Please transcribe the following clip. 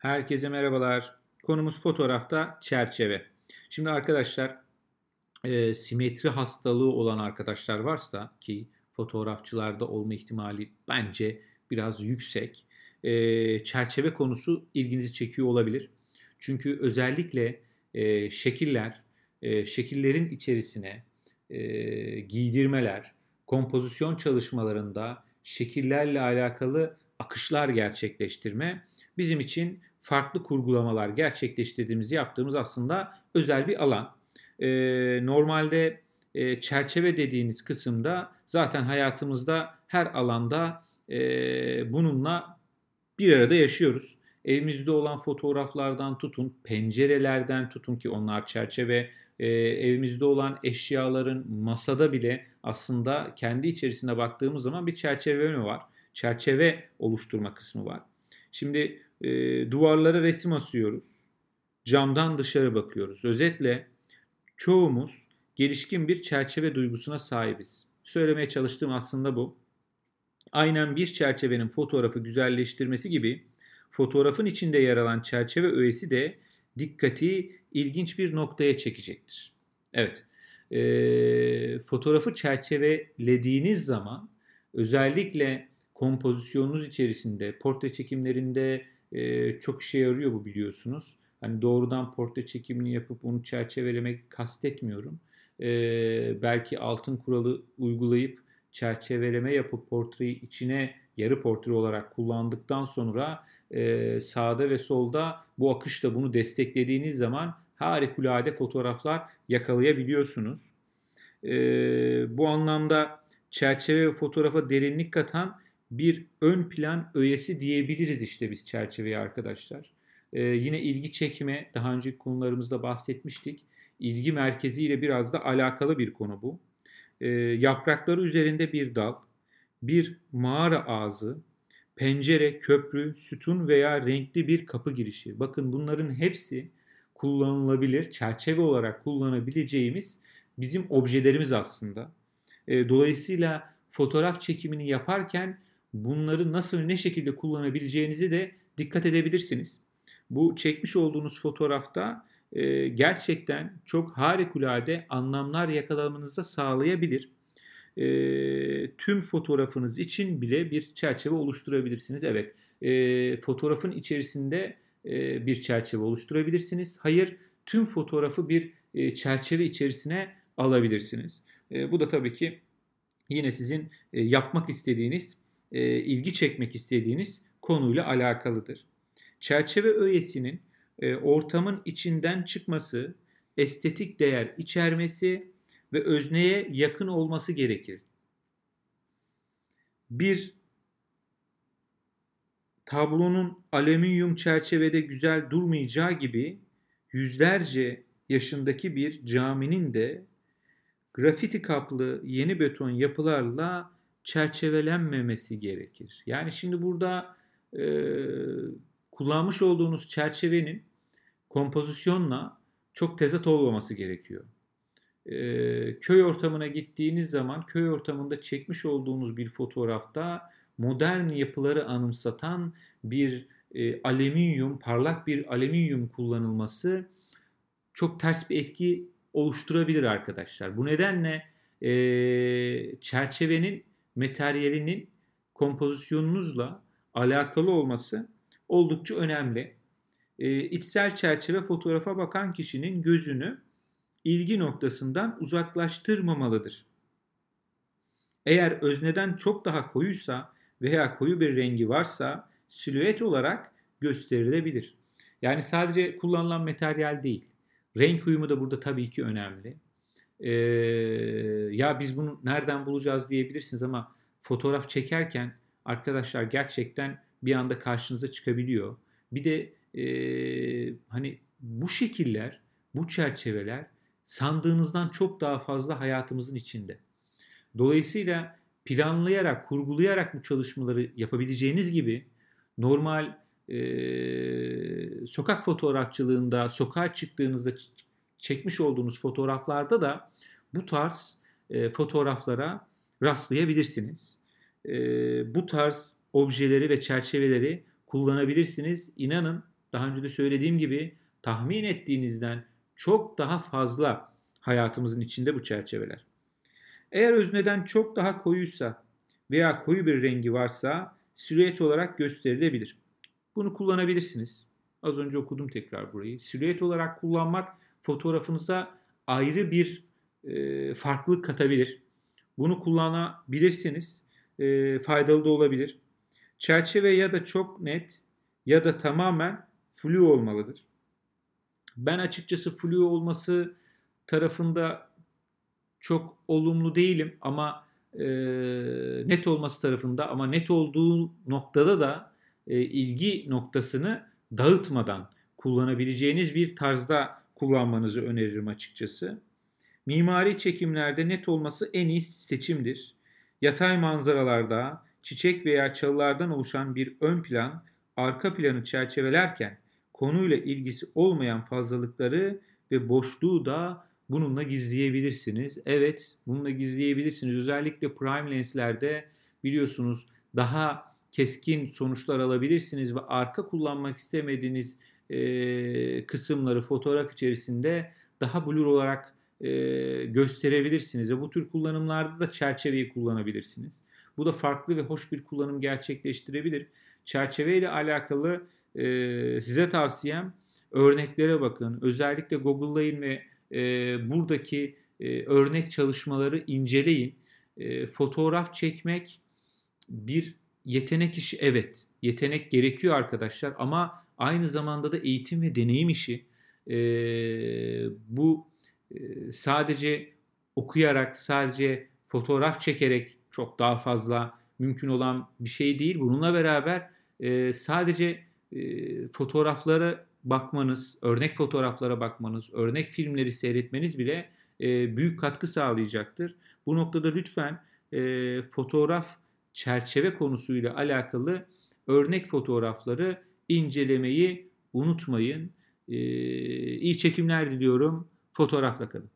Herkese merhabalar. Konumuz fotoğrafta çerçeve. Şimdi arkadaşlar e, simetri hastalığı olan arkadaşlar varsa ki fotoğrafçılarda olma ihtimali bence biraz yüksek. E, çerçeve konusu ilginizi çekiyor olabilir. Çünkü özellikle e, şekiller, e, şekillerin içerisine e, giydirmeler, kompozisyon çalışmalarında şekillerle alakalı akışlar gerçekleştirme bizim için farklı kurgulamalar gerçekleştirdiğimiz, yaptığımız aslında özel bir alan. E, normalde e, çerçeve dediğiniz kısımda zaten hayatımızda her alanda e, bununla bir arada yaşıyoruz. Evimizde olan fotoğraflardan tutun, pencerelerden tutun ki onlar çerçeve, e, evimizde olan eşyaların masada bile aslında kendi içerisinde baktığımız zaman bir çerçeve mi var? Çerçeve oluşturma kısmı var. Şimdi e, duvarlara resim asıyoruz. Camdan dışarı bakıyoruz. Özetle çoğumuz gelişkin bir çerçeve duygusuna sahibiz. Söylemeye çalıştığım aslında bu. Aynen bir çerçevenin fotoğrafı güzelleştirmesi gibi fotoğrafın içinde yer alan çerçeve öğesi de dikkati ilginç bir noktaya çekecektir. Evet, e, fotoğrafı çerçevelediğiniz zaman özellikle kompozisyonunuz içerisinde, portre çekimlerinde e, çok işe yarıyor bu biliyorsunuz. Hani doğrudan portre çekimini yapıp onu çerçevelemek kastetmiyorum. E, belki altın kuralı uygulayıp çerçeveleme yapıp portreyi içine yarı portre olarak kullandıktan sonra e, sağda ve solda bu akışla bunu desteklediğiniz zaman harikulade fotoğraflar yakalayabiliyorsunuz. E, bu anlamda çerçeve ve fotoğrafa derinlik katan bir ön plan öğesi diyebiliriz işte biz çerçeveye arkadaşlar. Ee, yine ilgi çekme, daha önceki konularımızda bahsetmiştik. İlgi merkeziyle biraz da alakalı bir konu bu. Ee, yaprakları üzerinde bir dal, bir mağara ağzı, pencere, köprü, sütun veya renkli bir kapı girişi. Bakın bunların hepsi kullanılabilir, çerçeve olarak kullanabileceğimiz bizim objelerimiz aslında. Ee, dolayısıyla fotoğraf çekimini yaparken bunları nasıl ne şekilde kullanabileceğinizi de dikkat edebilirsiniz. Bu çekmiş olduğunuz fotoğrafta e, gerçekten çok harikulade anlamlar yakalamanızı sağlayabilir. E, tüm fotoğrafınız için bile bir çerçeve oluşturabilirsiniz. Evet, e, fotoğrafın içerisinde e, bir çerçeve oluşturabilirsiniz. Hayır, tüm fotoğrafı bir e, çerçeve içerisine alabilirsiniz. E, bu da tabii ki yine sizin e, yapmak istediğiniz e, ilgi çekmek istediğiniz konuyla alakalıdır. Çerçeve öğesinin e, ortamın içinden çıkması, estetik değer içermesi ve özneye yakın olması gerekir. Bir tablonun alüminyum çerçevede güzel durmayacağı gibi yüzlerce yaşındaki bir caminin de grafiti kaplı yeni beton yapılarla çerçevelenmemesi gerekir. Yani şimdi burada e, kullanmış olduğunuz çerçevenin kompozisyonla çok tezat olmaması gerekiyor. E, köy ortamına gittiğiniz zaman köy ortamında çekmiş olduğunuz bir fotoğrafta modern yapıları anımsatan bir e, alüminyum, parlak bir alüminyum kullanılması çok ters bir etki oluşturabilir arkadaşlar. Bu nedenle e, çerçevenin materyalinin kompozisyonunuzla alakalı olması oldukça önemli. E, içsel çerçeve fotoğrafa bakan kişinin gözünü ilgi noktasından uzaklaştırmamalıdır. Eğer özneden çok daha koyuysa veya koyu bir rengi varsa silüet olarak gösterilebilir. Yani sadece kullanılan materyal değil. Renk uyumu da burada tabii ki önemli e, ya biz bunu nereden bulacağız diyebilirsiniz ama fotoğraf çekerken arkadaşlar gerçekten bir anda karşınıza çıkabiliyor. Bir de e, hani bu şekiller, bu çerçeveler sandığınızdan çok daha fazla hayatımızın içinde. Dolayısıyla planlayarak, kurgulayarak bu çalışmaları yapabileceğiniz gibi normal e, sokak fotoğrafçılığında, sokağa çıktığınızda çekmiş olduğunuz fotoğraflarda da bu tarz e, fotoğraflara rastlayabilirsiniz. E, bu tarz objeleri ve çerçeveleri kullanabilirsiniz. İnanın daha önce de söylediğim gibi tahmin ettiğinizden çok daha fazla hayatımızın içinde bu çerçeveler. Eğer özneden çok daha koyuysa veya koyu bir rengi varsa silüet olarak gösterilebilir. Bunu kullanabilirsiniz. Az önce okudum tekrar burayı. Silüet olarak kullanmak fotoğrafınıza ayrı bir e, farklılık katabilir. Bunu kullanabilirsiniz. E, faydalı da olabilir. Çerçeve ya da çok net ya da tamamen flu olmalıdır. Ben açıkçası flu olması tarafında çok olumlu değilim ama e, net olması tarafında ama net olduğu noktada da e, ilgi noktasını dağıtmadan kullanabileceğiniz bir tarzda kullanmanızı öneririm açıkçası. Mimari çekimlerde net olması en iyi seçimdir. Yatay manzaralarda çiçek veya çalılardan oluşan bir ön plan arka planı çerçevelerken konuyla ilgisi olmayan fazlalıkları ve boşluğu da bununla gizleyebilirsiniz. Evet, bununla gizleyebilirsiniz. Özellikle prime lenslerde biliyorsunuz daha keskin sonuçlar alabilirsiniz ve arka kullanmak istemediğiniz e, kısımları fotoğraf içerisinde daha blur olarak e, gösterebilirsiniz ve bu tür kullanımlarda da çerçeveyi kullanabilirsiniz. Bu da farklı ve hoş bir kullanım gerçekleştirebilir. Çerçeve ile alakalı e, size tavsiyem örneklere bakın. Özellikle Google'layın ve e, buradaki e, örnek çalışmaları inceleyin. E, fotoğraf çekmek bir yetenek işi evet. Yetenek gerekiyor arkadaşlar ama aynı zamanda da eğitim ve deneyim işi. E, bu sadece okuyarak, sadece fotoğraf çekerek çok daha fazla mümkün olan bir şey değil. Bununla beraber sadece fotoğraflara bakmanız, örnek fotoğraflara bakmanız, örnek filmleri seyretmeniz bile büyük katkı sağlayacaktır. Bu noktada lütfen fotoğraf çerçeve konusuyla alakalı örnek fotoğrafları incelemeyi unutmayın. İyi çekimler diliyorum. Fotoğrafla kalın.